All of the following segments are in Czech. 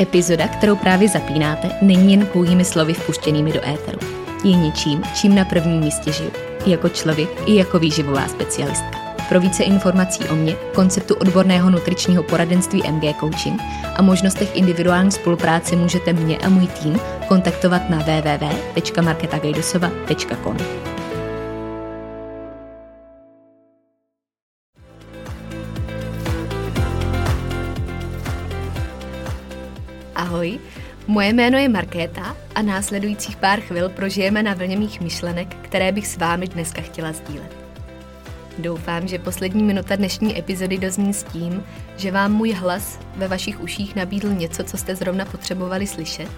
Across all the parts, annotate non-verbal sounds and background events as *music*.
Epizoda, kterou právě zapínáte, není jen pouhými slovy vpuštěnými do éteru. Je něčím, čím na prvním místě žiju. Jako člověk, i jako výživová specialistka. Pro více informací o mě, konceptu odborného nutričního poradenství MG Coaching a možnostech individuální spolupráce můžete mě a můj tým kontaktovat na www.marketagajdosova.com. Ahoj, moje jméno je Markéta a následujících pár chvil prožijeme na vlně mých myšlenek, které bych s vámi dneska chtěla sdílet. Doufám, že poslední minuta dnešní epizody dozní s tím, že vám můj hlas ve vašich uších nabídl něco, co jste zrovna potřebovali slyšet,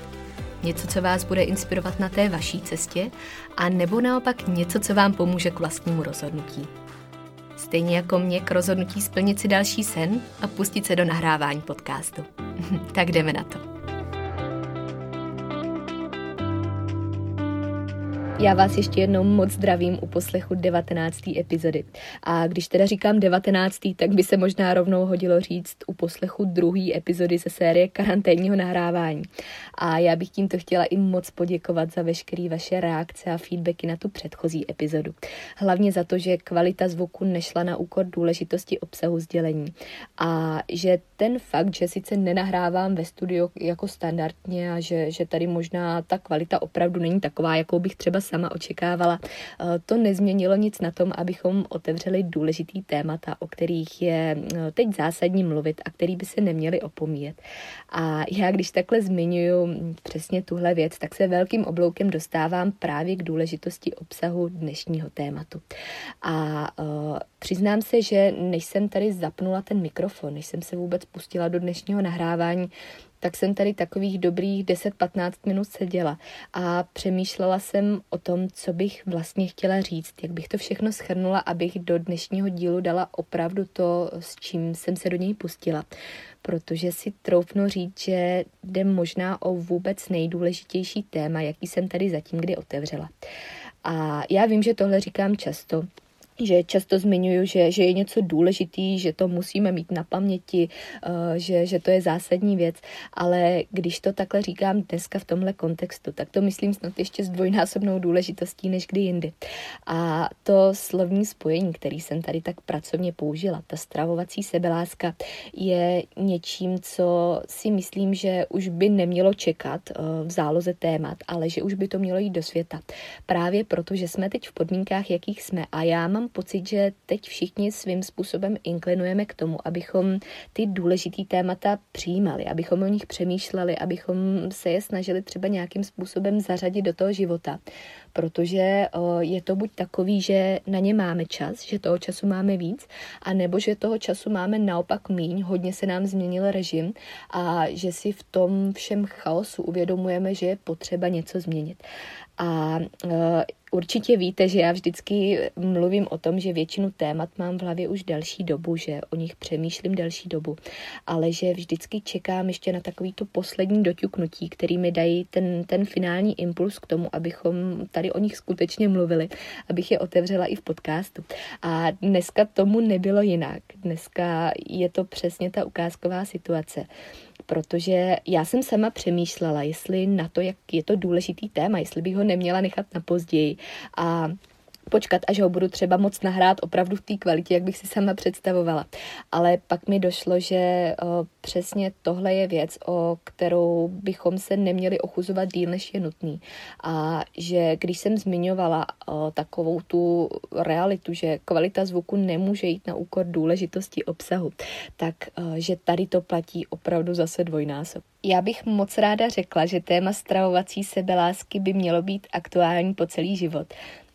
něco, co vás bude inspirovat na té vaší cestě, a nebo naopak něco, co vám pomůže k vlastnímu rozhodnutí. Stejně jako mě k rozhodnutí splnit si další sen a pustit se do nahrávání podcastu. *laughs* tak jdeme na to. Já vás ještě jednou moc zdravím u poslechu 19. epizody. A když teda říkám 19., tak by se možná rovnou hodilo říct u poslechu druhé epizody ze série karanténního nahrávání. A já bych tímto chtěla i moc poděkovat za veškeré vaše reakce a feedbacky na tu předchozí epizodu. Hlavně za to, že kvalita zvuku nešla na úkor důležitosti obsahu sdělení. A že ten fakt, že sice nenahrávám ve studiu jako standardně a že, že tady možná ta kvalita opravdu není taková, jakou bych třeba sama očekávala. Eh, to nezměnilo nic na tom, abychom otevřeli důležitý témata, o kterých je eh, teď zásadní mluvit a který by se neměli opomíjet. A já, když takhle zmiňuju přesně tuhle věc, tak se velkým obloukem dostávám právě k důležitosti obsahu dnešního tématu. A uh, přiznám se, že než jsem tady zapnula ten mikrofon, než jsem se vůbec pustila do dnešního nahrávání, tak jsem tady takových dobrých 10-15 minut seděla a přemýšlela jsem o tom, co bych vlastně chtěla říct, jak bych to všechno schrnula, abych do dnešního dílu dala opravdu to, s čím jsem se do něj pustila. Protože si troufnu říct, že jde možná o vůbec nejdůležitější téma, jaký jsem tady zatím kdy otevřela. A já vím, že tohle říkám často, že často zmiňuju, že, že je něco důležitý, že to musíme mít na paměti, uh, že, že to je zásadní věc, ale když to takhle říkám dneska v tomhle kontextu, tak to myslím snad ještě s dvojnásobnou důležitostí než kdy jindy. A to slovní spojení, který jsem tady tak pracovně použila, ta stravovací sebeláska, je něčím, co si myslím, že už by nemělo čekat uh, v záloze témat, ale že už by to mělo jít do světa. Právě proto, že jsme teď v podmínkách, jakých jsme a já mám pocit, že teď všichni svým způsobem inklinujeme k tomu, abychom ty důležitý témata přijímali, abychom o nich přemýšleli, abychom se je snažili třeba nějakým způsobem zařadit do toho života. Protože je to buď takový, že na ně máme čas, že toho času máme víc, a nebo že toho času máme naopak míň, hodně se nám změnil režim a že si v tom všem chaosu uvědomujeme, že je potřeba něco změnit. A Určitě víte, že já vždycky mluvím o tom, že většinu témat mám v hlavě už další dobu, že o nich přemýšlím další dobu, ale že vždycky čekám ještě na takový to poslední doťuknutí, který mi dají ten, ten finální impuls k tomu, abychom tady o nich skutečně mluvili, abych je otevřela i v podcastu. A dneska tomu nebylo jinak. Dneska je to přesně ta ukázková situace protože já jsem sama přemýšlela, jestli na to, jak je to důležitý téma, jestli bych ho neměla nechat na později. A počkat, až ho budu třeba moc nahrát opravdu v té kvalitě, jak bych si sama představovala. Ale pak mi došlo, že o, přesně tohle je věc, o kterou bychom se neměli ochuzovat díl, než je nutný. A že když jsem zmiňovala o, takovou tu realitu, že kvalita zvuku nemůže jít na úkor důležitosti obsahu, tak o, že tady to platí opravdu zase dvojnásob. Já bych moc ráda řekla, že téma stravovací sebelásky by mělo být aktuální po celý život.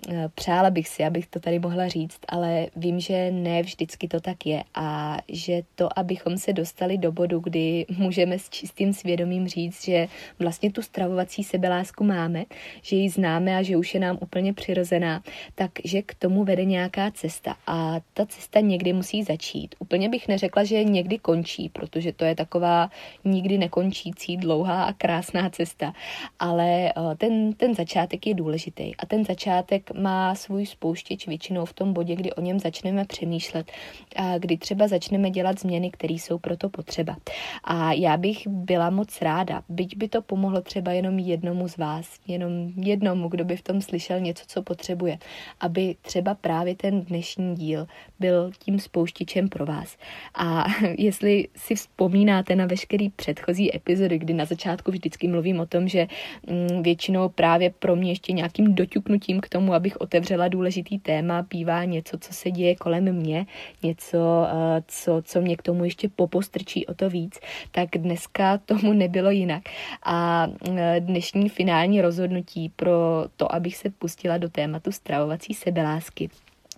Eh, přála bych si, abych to tady mohla říct, ale vím, že ne vždycky to tak je a že to, abychom se dostali do bodu, kdy můžeme s čistým svědomím říct, že vlastně tu stravovací sebelásku máme, že ji známe a že už je nám úplně přirozená, takže k tomu vede nějaká cesta a ta cesta někdy musí začít. Úplně bych neřekla, že někdy končí, protože to je taková nikdy nekončící dlouhá a krásná cesta, ale eh, ten, ten začátek je důležitý a ten začátek má svůj spouštěč většinou v tom bodě, kdy o něm začneme přemýšlet a kdy třeba začneme dělat změny, které jsou proto potřeba. A já bych byla moc ráda, byť by to pomohlo třeba jenom jednomu z vás, jenom jednomu, kdo by v tom slyšel něco, co potřebuje, aby třeba právě ten dnešní díl byl tím spouštičem pro vás. A *laughs* jestli si vzpomínáte na veškerý předchozí epizody, kdy na začátku vždycky mluvím o tom, že mm, většinou právě pro mě ještě nějakým doťuknutím k tomu, abych otevřela důležitý téma, bývá něco, co se děje kolem mě, něco, eh, co, co mě k tomu ještě popostrčí o to víc, tak dneska tomu nebylo jinak. A eh, dnešní finální rozhodnutí pro to, abych se pustila do tématu stravovací sebelásky,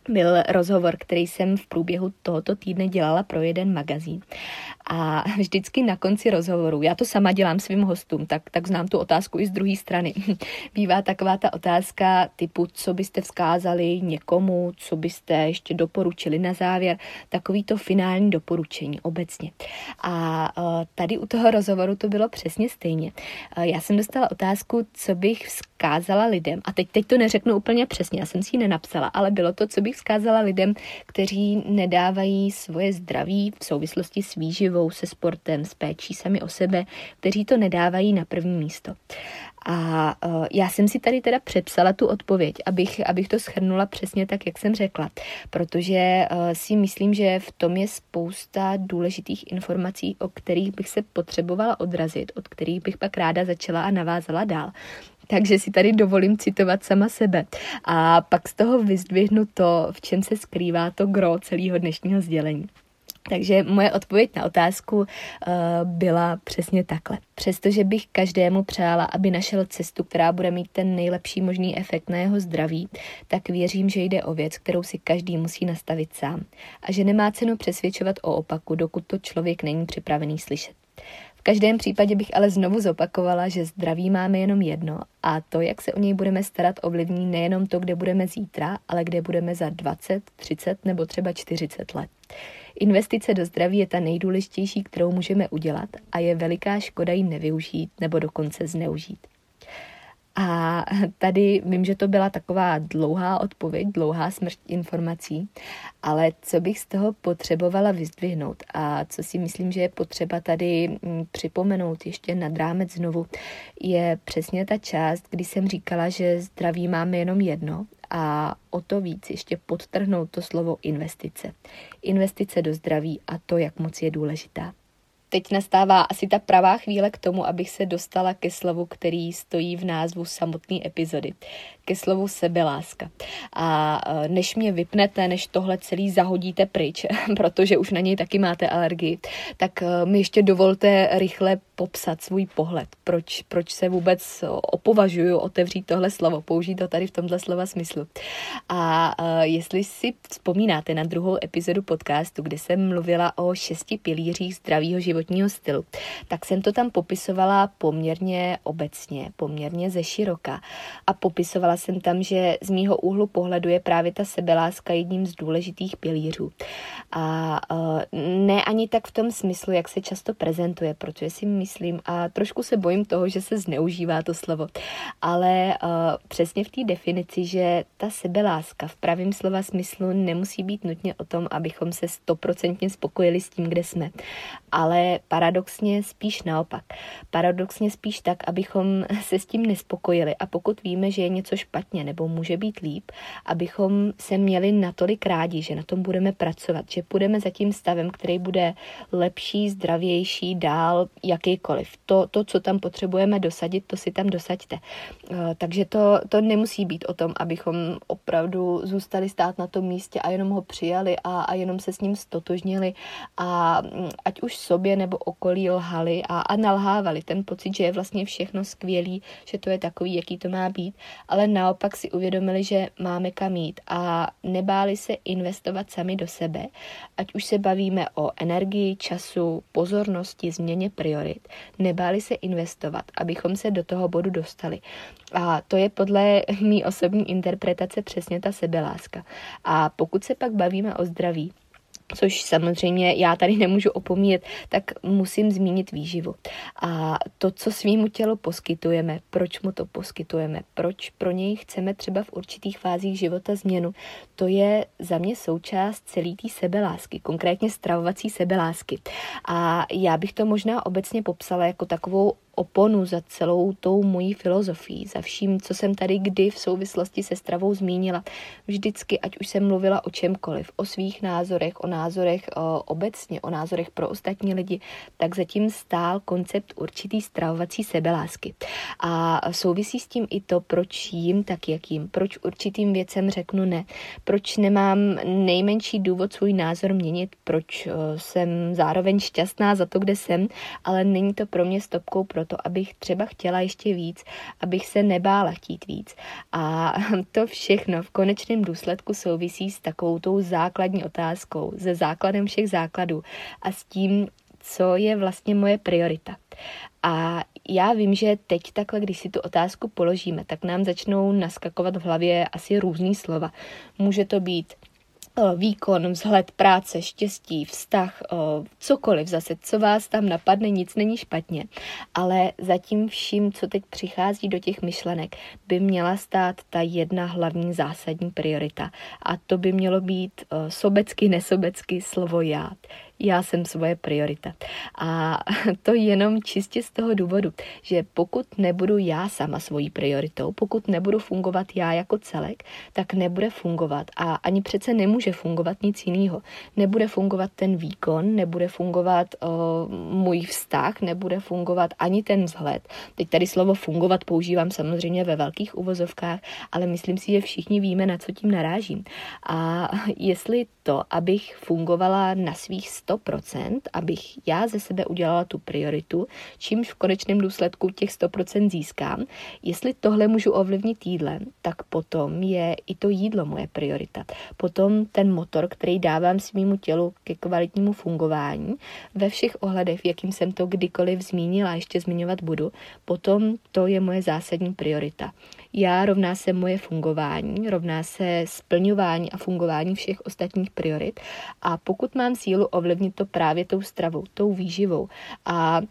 byl rozhovor, který jsem v průběhu tohoto týdne dělala pro jeden magazín. A vždycky na konci rozhovoru, já to sama dělám svým hostům, tak, tak znám tu otázku i z druhé strany. *laughs* Bývá taková ta otázka typu, co byste vzkázali někomu, co byste ještě doporučili na závěr, takový to finální doporučení obecně. A e, tady u toho rozhovoru to bylo přesně stejně. E, já jsem dostala otázku, co bych vzkázala lidem, a teď, teď to neřeknu úplně přesně, já jsem si ji nenapsala, ale bylo to, co bych vzkázala lidem, kteří nedávají svoje zdraví v souvislosti s výživou, se sportem, s péčí sami o sebe, kteří to nedávají na první místo. A uh, já jsem si tady teda přepsala tu odpověď, abych, abych to schrnula přesně tak, jak jsem řekla, protože uh, si myslím, že v tom je spousta důležitých informací, o kterých bych se potřebovala odrazit, od kterých bych pak ráda začala a navázala dál. Takže si tady dovolím citovat sama sebe. A pak z toho vyzdvihnu to, v čem se skrývá to gro celého dnešního sdělení. Takže moje odpověď na otázku uh, byla přesně takhle. Přestože bych každému přála, aby našel cestu, která bude mít ten nejlepší možný efekt na jeho zdraví, tak věřím, že jde o věc, kterou si každý musí nastavit sám. A že nemá cenu přesvědčovat o opaku, dokud to člověk není připravený slyšet každém případě bych ale znovu zopakovala, že zdraví máme jenom jedno a to, jak se o něj budeme starat, ovlivní nejenom to, kde budeme zítra, ale kde budeme za 20, 30 nebo třeba 40 let. Investice do zdraví je ta nejdůležitější, kterou můžeme udělat a je veliká škoda ji nevyužít nebo dokonce zneužít. A tady vím, že to byla taková dlouhá odpověď, dlouhá smrť informací, ale co bych z toho potřebovala vyzdvihnout a co si myslím, že je potřeba tady mm, připomenout ještě nad rámec znovu, je přesně ta část, kdy jsem říkala, že zdraví máme jenom jedno a o to víc ještě podtrhnout to slovo investice. Investice do zdraví a to, jak moc je důležitá teď nastává asi ta pravá chvíle k tomu, abych se dostala ke slovu, který stojí v názvu samotné epizody. Ke slovu sebeláska. A e, než mě vypnete, než tohle celý zahodíte pryč, *laughs* protože už na něj taky máte alergii, tak e, mi ještě dovolte rychle popsat svůj pohled. Proč, proč se vůbec opovažuju otevřít tohle slovo, použít to tady v tomhle slova smyslu. A uh, jestli si vzpomínáte na druhou epizodu podcastu, kde jsem mluvila o šesti pilířích zdravého životního stylu, tak jsem to tam popisovala poměrně obecně, poměrně ze široka. A popisovala jsem tam, že z mýho úhlu pohledu je právě ta sebeláska jedním z důležitých pilířů. A uh, ne ani tak v tom smyslu, jak se často prezentuje, protože si myslím a trošku se bojím toho, že se zneužívá to slovo, ale uh, přesně v té definici, že ta sebeláska v pravém slova smyslu nemusí být nutně o tom, abychom se stoprocentně spokojili s tím, kde jsme, ale paradoxně spíš naopak. Paradoxně spíš tak, abychom se s tím nespokojili a pokud víme, že je něco špatně nebo může být líp, abychom se měli natolik rádi, že na tom budeme pracovat, že půjdeme za tím stavem, který bude lepší, zdravější, dál, jaký kdykoliv. To, to, co tam potřebujeme dosadit, to si tam dosaďte. Eh, takže to, to nemusí být o tom, abychom opravdu zůstali stát na tom místě a jenom ho přijali a, a jenom se s ním stotožnili a mm, ať už sobě nebo okolí lhali a, a nalhávali ten pocit, že je vlastně všechno skvělý, že to je takový, jaký to má být, ale naopak si uvědomili, že máme kam jít a nebáli se investovat sami do sebe, ať už se bavíme o energii, času, pozornosti, změně priorit, nebáli se investovat, abychom se do toho bodu dostali. A to je podle mý osobní interpretace přesně ta sebeláska. A pokud se pak bavíme o zdraví, což samozřejmě já tady nemůžu opomíjet, tak musím zmínit výživu. A to, co svýmu tělu poskytujeme, proč mu to poskytujeme, proč pro něj chceme třeba v určitých fázích života změnu, to je za mě součást celé té sebelásky, konkrétně stravovací sebelásky. A já bych to možná obecně popsala jako takovou oponu za celou tou mojí filozofií, za vším, co jsem tady kdy v souvislosti se stravou zmínila. Vždycky, ať už jsem mluvila o čemkoliv, o svých názorech, o názorech o, obecně, o názorech pro ostatní lidi, tak zatím stál koncept určitý stravovací sebelásky. A souvisí s tím i to, proč jím tak, jak jím, proč určitým věcem řeknu ne, proč nemám nejmenší důvod svůj názor měnit, proč jsem zároveň šťastná za to, kde jsem, ale není to pro mě stopkou pro to, abych třeba chtěla ještě víc, abych se nebála chtít víc. A *laughs* to všechno v konečném důsledku souvisí s takovou tou základní otázkou, se základem všech základů a s tím, co je vlastně moje priorita. A já vím, že teď takhle, když si tu otázku položíme, tak nám začnou naskakovat v hlavě asi různý slova. Může to být výkon, vzhled, práce, štěstí, vztah, cokoliv zase, co vás tam napadne, nic není špatně. Ale zatím vším, co teď přichází do těch myšlenek, by měla stát ta jedna hlavní zásadní priorita. A to by mělo být sobecky, nesobecky slovo já já jsem svoje priorita. A *laughs* to jenom čistě z toho důvodu, že pokud nebudu já sama svojí prioritou, pokud nebudu fungovat já jako celek, tak nebude fungovat a ani přece nemůže fungovat nic jiného. Nebude fungovat ten výkon, nebude fungovat o, můj vztah, nebude fungovat ani ten vzhled. Teď tady slovo fungovat používám samozřejmě ve velkých uvozovkách, ale myslím si, že všichni víme, na co tím narážím. A *laughs* jestli to, abych fungovala na svých 100%, abych já ze sebe udělala tu prioritu, čímž v konečném důsledku těch 100% získám. Jestli tohle můžu ovlivnit jídlem, tak potom je i to jídlo moje priorita. Potom ten motor, který dávám svýmu tělu ke kvalitnímu fungování, ve všech ohledech, v jakým jsem to kdykoliv zmínila ještě zmiňovat budu, potom to je moje zásadní priorita. Já rovná se moje fungování, rovná se splňování a fungování všech ostatních priorit. A pokud mám sílu ovlivnit to právě tou stravou, tou výživou. A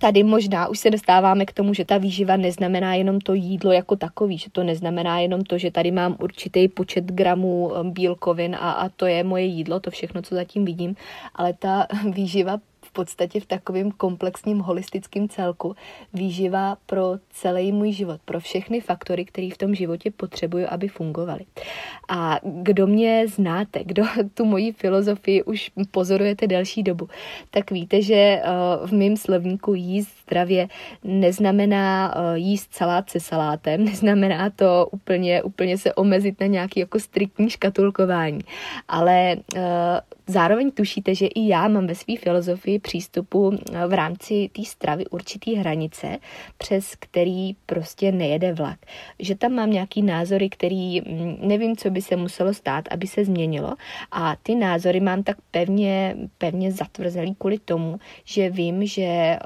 Tady možná už se dostáváme k tomu, že ta výživa neznamená jenom to jídlo jako takový, že to neznamená jenom to, že tady mám určitý počet gramů um, bílkovin a, a to je moje jídlo, to všechno, co zatím vidím, ale ta *laughs* výživa podstatě v takovém komplexním holistickém celku výživa pro celý můj život, pro všechny faktory, které v tom životě potřebuju, aby fungovaly. A kdo mě znáte, kdo tu moji filozofii už pozorujete delší dobu, tak víte, že eh, v mém slovníku jíst zdravě neznamená eh, jíst salát se salátem, *laughs* neznamená to úplně, úplně se omezit na nějaký jako striktní škatulkování, ale eh, zároveň tušíte, že i já mám ve své filozofii přístupu eh, v rámci té stravy určitý hranice, přes který prostě nejede vlak. Že tam mám nějaký názory, který mm, nevím, co by se muselo stát, aby se změnilo a ty názory mám tak pevně, pevně zatvrzelý kvůli tomu, že vím, že eh,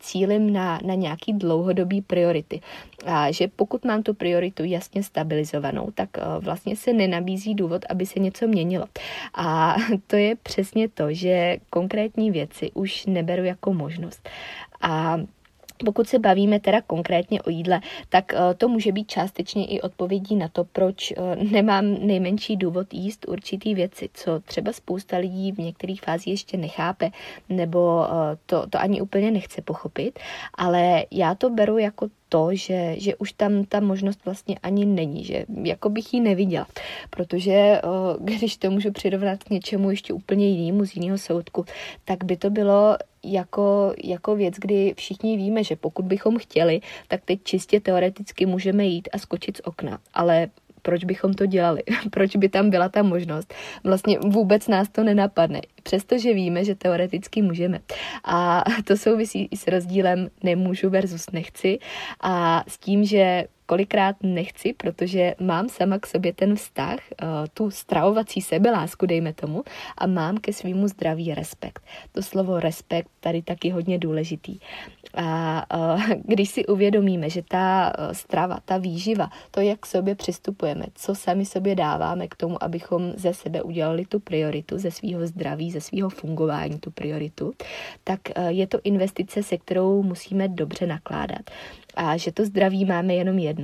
cílem na, na nějaký dlouhodobý priority. A že pokud mám tu prioritu jasně stabilizovanou, tak eh, vlastně se nenabízí důvod, aby se něco měnilo. A *laughs* to je přesně to, že konkrétní věci už neberu jako možnost. A pokud se bavíme teda konkrétně o jídle, tak eh, to může být částečně i odpovědí na to, proč eh, nemám nejmenší důvod jíst určitý věci, co třeba spousta lidí v některých fázích ještě nechápe, nebo to, to ani úplně nechce pochopit, ale já to beru jako to, že, že už tam ta možnost vlastně ani není, že jako bych ji neviděla, protože když to můžu přirovnat k něčemu ještě úplně jinému z jiného soudku, tak by to bylo jako, jako věc, kdy všichni víme, že pokud bychom chtěli, tak teď čistě teoreticky můžeme jít a skočit z okna, ale proč bychom to dělali, *laughs* proč by tam byla ta možnost. Vlastně vůbec nás to nenapadne, přestože víme, že teoreticky můžeme. A to souvisí i s rozdílem nemůžu versus nechci a s tím, že kolikrát nechci, protože mám sama k sobě ten vztah, uh, tu stravovací sebelásku, dejme tomu, a mám ke svýmu zdraví respekt. To slovo respekt tady taky hodně důležitý. A uh, *laughs* když si uvědomíme, že ta uh, strava, ta výživa, to, jak k sobě přistupujeme, co sami sobě dáváme k tomu, abychom ze sebe udělali tu prioritu, ze svého zdraví, ze svého fungování tu prioritu, tak je to investice, se kterou musíme dobře nakládat a že to zdraví máme jenom jedno.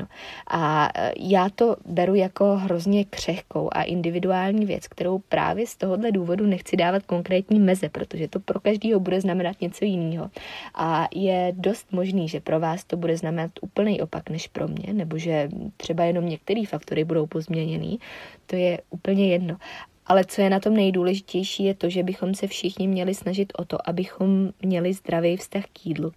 A e, já to beru jako hrozně křehkou a individuální věc, kterou právě z tohohle důvodu nechci dávat konkrétní meze, protože to pro každého bude znamenat něco jiného. A je dost možný, že pro vás to bude znamenat úplný opak než pro mě, nebo že třeba jenom některé faktory budou pozměněný. To je úplně jedno. Ale co je na tom nejdůležitější, je to, že bychom se všichni měli snažit o to, abychom měli zdravý vztah k jídlu.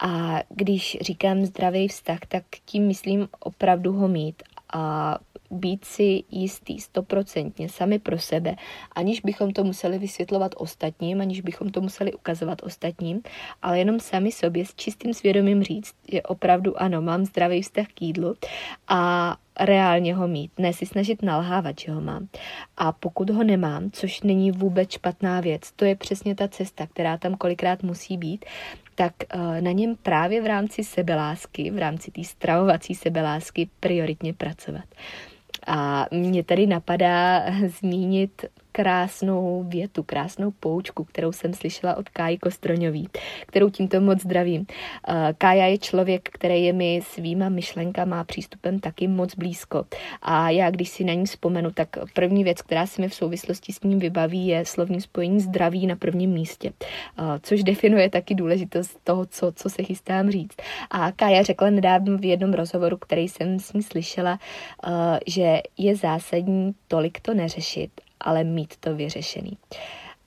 A když říkám zdravý vztah, tak tím myslím opravdu ho mít a být si jistý stoprocentně sami pro sebe, aniž bychom to museli vysvětlovat ostatním, aniž bychom to museli ukazovat ostatním, ale jenom sami sobě s čistým svědomím říct, že opravdu ano, mám zdravý vztah k jídlu a reálně ho mít, ne si snažit nalhávat, že ho mám. A pokud ho nemám, což není vůbec špatná věc, to je přesně ta cesta, která tam kolikrát musí být, tak eh, na něm právě v rámci sebelásky, v rámci té stravovací sebelásky prioritně pracovat. A mě tady napadá *laughs* zmínit krásnou větu, krásnou poučku, kterou jsem slyšela od Káji Kostroňový, kterou tímto moc zdravím. Eh, Kája je člověk, který je mi svýma myšlenkama přístupem taky moc blízko. A já, když si na ní vzpomenu, tak první věc, která se mi v souvislosti s ním vybaví, je slovní spojení zdraví na prvním místě, eh, což definuje taky důležitost toho, co, co se chystám říct. A Kája řekla nedávno v jednom rozhovoru, který jsem s ní slyšela, eh, že je zásadní tolik to neřešit, ale mít to vyřešený.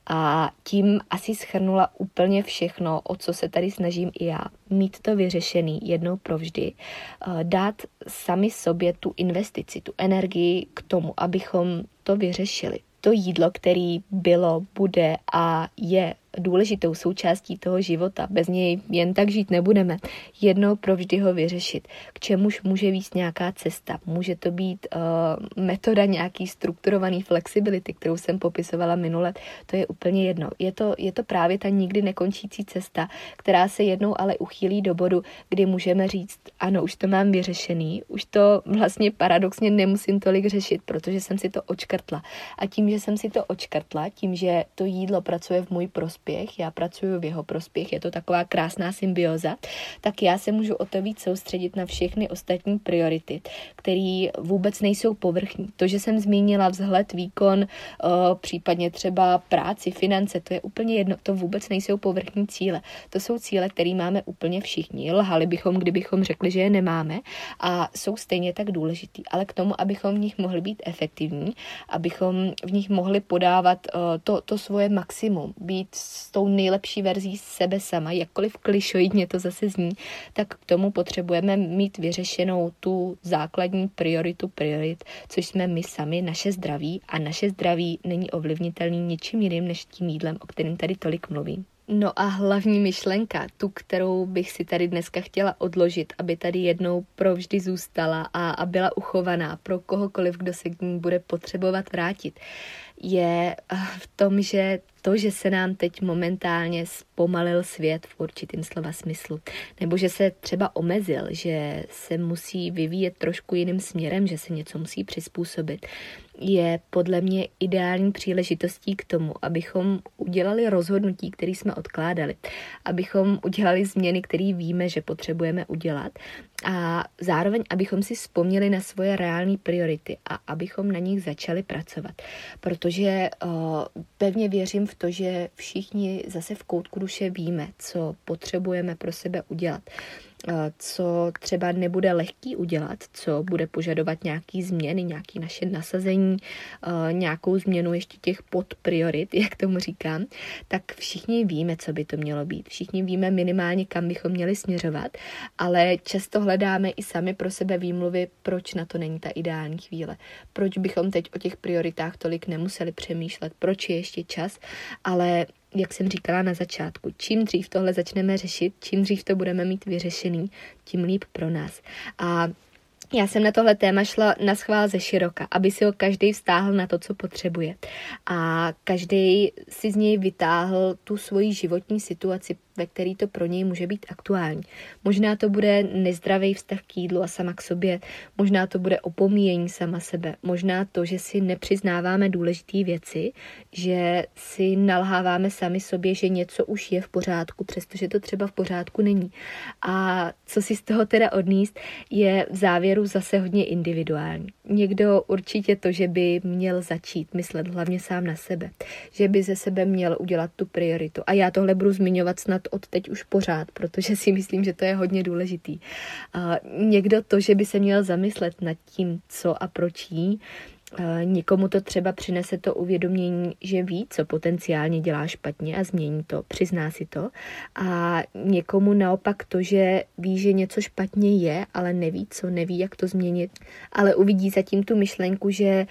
A tím asi schrnula úplně všechno, o co se tady snažím i já. Mít to vyřešený jednou provždy. Eh, dát sami sobě tu investici, tu energii k tomu, abychom to vyřešili. To jídlo, který bylo, bude a je důležitou součástí toho života. Bez něj jen tak žít nebudeme. Jednou provždy ho vyřešit. K čemuž může víc nějaká cesta. Může to být uh, metoda nějaký strukturovaný flexibility, kterou jsem popisovala minule. To je úplně jedno. Je to, je to právě ta nikdy nekončící cesta, která se jednou ale uchýlí do bodu, kdy můžeme říct, ano, už to mám vyřešený, už to vlastně paradoxně nemusím tolik řešit, protože jsem si to očkrtla. A tím, že jsem si to očkrtla, tím, že to jídlo pracuje v můj prospěch, prospěch, já pracuji v jeho prospěch, je to taková krásná symbioza, tak já se můžu o to víc soustředit na všechny ostatní priority, které vůbec nejsou povrchní. To, že jsem zmínila vzhled, výkon, případně třeba práci, finance, to je úplně jedno, to vůbec nejsou povrchní cíle. To jsou cíle, které máme úplně všichni. Lhali bychom, kdybychom řekli, že je nemáme a jsou stejně tak důležitý. Ale k tomu, abychom v nich mohli být efektivní, abychom v nich mohli podávat to, to svoje maximum, být s tou nejlepší verzí sebe sama, jakkoliv klišoidně to zase zní, tak k tomu potřebujeme mít vyřešenou tu základní prioritu priorit, což jsme my sami, naše zdraví a naše zdraví není ovlivnitelný ničím jiným než tím jídlem, o kterém tady tolik mluvím. No a hlavní myšlenka, tu, kterou bych si tady dneska chtěla odložit, aby tady jednou provždy zůstala a, a byla uchovaná pro kohokoliv, kdo se k ní bude potřebovat vrátit, je eh, v tom, že to, že se nám teď momentálně zpomalil svět v určitým slova smyslu, nebo že se třeba omezil, že se musí vyvíjet trošku jiným směrem, že se něco musí přizpůsobit, je podle mě ideální příležitostí k tomu, abychom udělali rozhodnutí, které jsme odkládali, abychom udělali změny, které víme, že potřebujeme udělat. A zároveň, abychom si vzpomněli na svoje reální priority a abychom na nich začali pracovat. Protože uh, pevně věřím v to, že všichni zase v koutku duše víme, co potřebujeme pro sebe udělat co třeba nebude lehký udělat, co bude požadovat nějaký změny, nějaký naše nasazení, nějakou změnu ještě těch podpriorit, *laughs* jak tomu říkám, tak všichni víme, co by to mělo být. Všichni víme minimálně, kam bychom měli směřovat, ale často hledáme i sami pro sebe výmluvy, proč na to není ta ideální chvíle, proč bychom teď o těch prioritách tolik nemuseli přemýšlet, proč je ještě čas, ale jak jsem říkala na začátku, čím dřív tohle začneme řešit, čím dřív to budeme mít vyřešený, tím líp pro nás. A já jsem na tohle téma šla na schvál ze široka, aby si ho každý vztáhl na to, co potřebuje. A každý si z něj vytáhl tu svoji životní situaci, ve který to pro něj může být aktuální. Možná to bude nezdravý vztah k jídlu a sama k sobě, možná to bude opomíjení sama sebe, možná to, že si nepřiznáváme důležité věci, že si nalháváme sami sobě, že něco už je v pořádku, přestože to třeba v pořádku není. A co si z toho teda odníst, je v závěru zase hodně individuální. Někdo určitě to, že by měl začít myslet hlavně sám na sebe, že by ze sebe měl udělat tu prioritu. A já tohle budu zmiňovat snad od teď už pořád, protože si myslím, že to je hodně důležitý. A někdo to, že by se měl zamyslet nad tím, co a proč jí, Nikomu to třeba přinese to uvědomění, že ví, co potenciálně dělá špatně a změní to, přizná si to. A někomu naopak to, že ví, že něco špatně je, ale neví, co, neví, jak to změnit, ale uvidí zatím tu myšlenku, že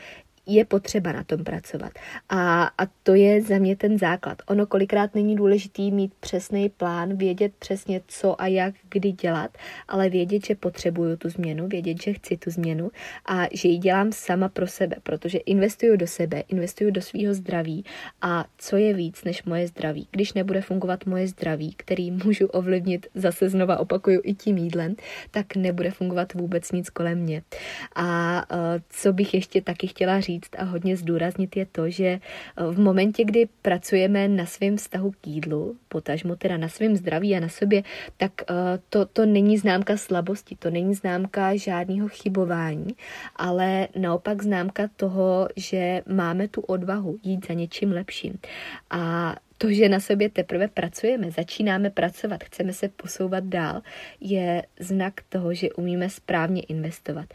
je potřeba na tom pracovat. A, a to je za mě ten základ. Ono kolikrát není důležitý mít přesný plán, vědět přesně co a jak, kdy dělat, ale vědět, že potřebuju tu změnu, vědět, že chci tu změnu a že ji dělám sama pro sebe, protože investuju do sebe, investuju do svého zdraví a co je víc než moje zdraví. Když nebude fungovat moje zdraví, který můžu ovlivnit, zase znova opakuju i tím jídlem, tak nebude fungovat vůbec nic kolem mě. A uh, co bych ještě taky chtěla říct, říct a hodně zdůraznit je to, že eh, v momentě, kdy pracujeme na svém vztahu k jídlu, potažmo teda na svém zdraví a na sobě, tak eh, to, to není známka slabosti, to není známka žádného chybování, ale naopak známka toho, že máme tu odvahu jít za něčím lepším. A to, že na sobě teprve pracujeme, začínáme pracovat, chceme se posouvat dál, je znak toho, že umíme správně investovat.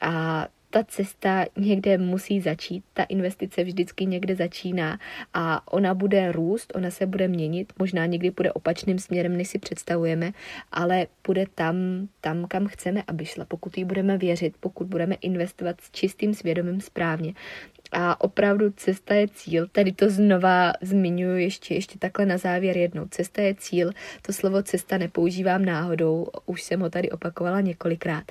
A ta cesta někde musí začít, ta investice vždycky někde začíná a ona bude růst, ona se bude měnit, možná někdy bude opačným směrem, než si představujeme, ale bude tam, tam, kam chceme, aby šla. Pokud jí budeme věřit, pokud budeme investovat s čistým svědomím správně, a opravdu cesta je cíl. Tady to znova zmiňuji ještě, ještě takhle na závěr jednou. Cesta je cíl. To slovo cesta nepoužívám náhodou, už jsem ho tady opakovala několikrát.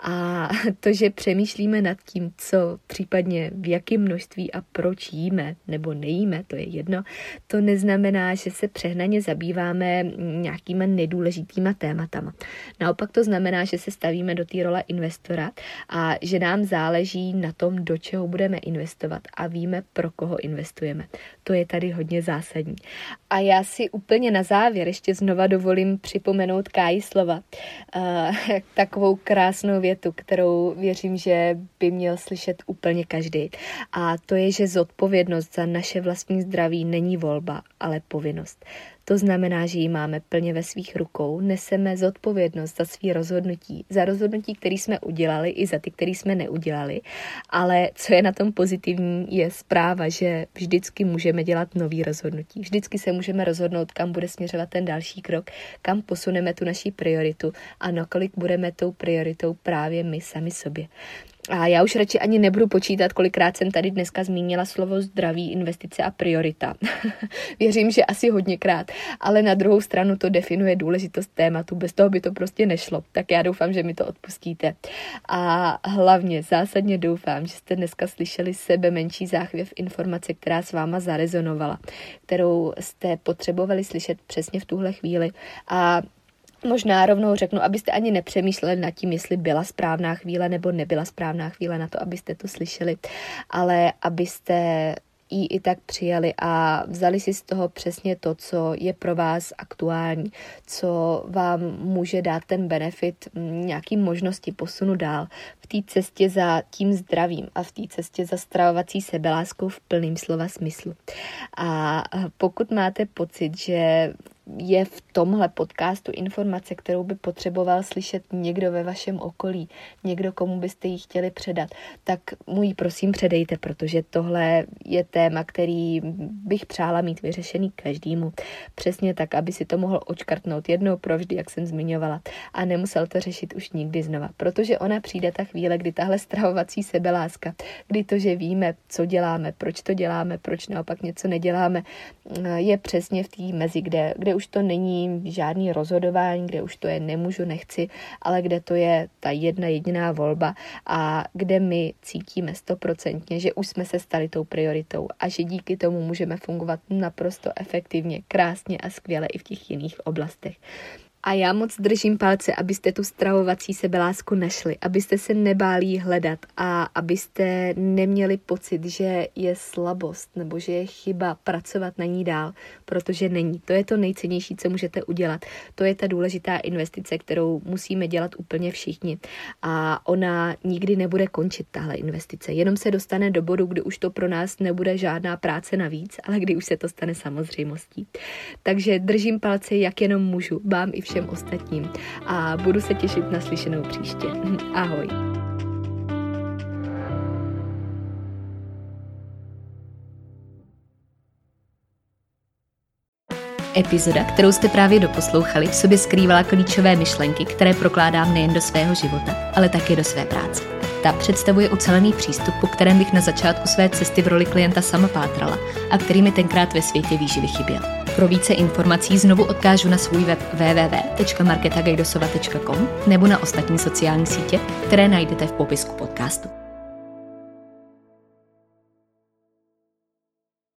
A to, že přemýšlíme nad tím, co případně v jakém množství a proč jíme nebo nejíme, to je jedno, to neznamená, že se přehnaně zabýváme nějakýma nedůležitýma tématama. Naopak to znamená, že se stavíme do té role investora a že nám záleží na tom, do čeho budeme investovat investovat a víme, pro koho investujeme. To je tady hodně zásadní. A já si úplně na závěr ještě znova dovolím připomenout Káji slova. Uh, *laughs* takovou krásnou větu, kterou věřím, že by měl slyšet úplně každý. A to je, že zodpovědnost za naše vlastní zdraví není volba, ale povinnost. To znamená, že ji máme plně ve svých rukou, neseme zodpovědnost za svý rozhodnutí, za rozhodnutí, které jsme udělali i za ty, které jsme neudělali, ale co je na tom pozitivní, je zpráva, že vždycky můžeme dělat nový rozhodnutí. Vždycky se můžeme rozhodnout, kam bude směřovat ten další krok, kam posuneme tu naší prioritu a nakolik budeme tou prioritou právě my sami sobě. A já už radši ani nebudu počítat, kolikrát jsem tady dneska zmínila slovo zdraví, investice a priorita. *laughs* Věřím, že asi hodněkrát, ale na druhou stranu to definuje důležitost tématu, bez toho by to prostě nešlo. Tak já doufám, že mi to odpustíte. A hlavně zásadně doufám, že jste dneska slyšeli sebe menší záchvěv informace, která s váma zarezonovala, kterou jste potřebovali slyšet přesně v tuhle chvíli. A Možná rovnou řeknu, abyste ani nepřemýšleli nad tím, jestli byla správná chvíle nebo nebyla správná chvíle na to, abyste to slyšeli, ale abyste ji i tak přijali a vzali si z toho přesně to, co je pro vás aktuální, co vám může dát ten benefit, nějaký možnosti posunu dál v té cestě za tím zdravím a v té cestě za stravovací sebeláskou v plným slova smyslu. A pokud máte pocit, že je v tomhle podcastu informace, kterou by potřeboval slyšet někdo ve vašem okolí, někdo, komu byste ji chtěli předat, tak mu ji prosím předejte, protože tohle je téma, který bych přála mít vyřešený každému. Přesně tak, aby si to mohl očkrtnout jednou provždy, jak jsem zmiňovala, a nemusel to řešit už nikdy znova, protože ona přijde ta chvíle, kdy tahle stravovací sebeláska, kdy to, že víme, co děláme, proč to děláme, proč naopak něco neděláme, je přesně v té mezi, kde, kde už to není žádný rozhodování, kde už to je nemůžu, nechci, ale kde to je ta jedna jediná volba a kde my cítíme stoprocentně, že už jsme se stali tou prioritou a že díky tomu můžeme fungovat naprosto efektivně, krásně a skvěle i v těch jiných oblastech. A já moc držím palce, abyste tu stravovací sebelásku našli, abyste se nebálí hledat a abyste neměli pocit, že je slabost nebo že je chyba pracovat na ní dál, protože není. To je to nejcennější, co můžete udělat. To je ta důležitá investice, kterou musíme dělat úplně všichni. A ona nikdy nebude končit, tahle investice. Jenom se dostane do bodu, kdy už to pro nás nebude žádná práce navíc, ale kdy už se to stane samozřejmostí. Takže držím palce, jak jenom můžu. Vám i všem všem ostatním a budu se těšit na slyšenou příště. *laughs* Ahoj. Epizoda, kterou jste právě doposlouchali, v sobě skrývala klíčové myšlenky, které prokládám nejen do svého života, ale také do své práce. Ta představuje ucelený přístup, po kterém bych na začátku své cesty v roli klienta sama pátrala a který mi tenkrát ve světě výživy chyběl. Pro více informací znovu odkážu na svůj web www.marketagajdosova.com nebo na ostatní sociální sítě, které najdete v popisku podcastu.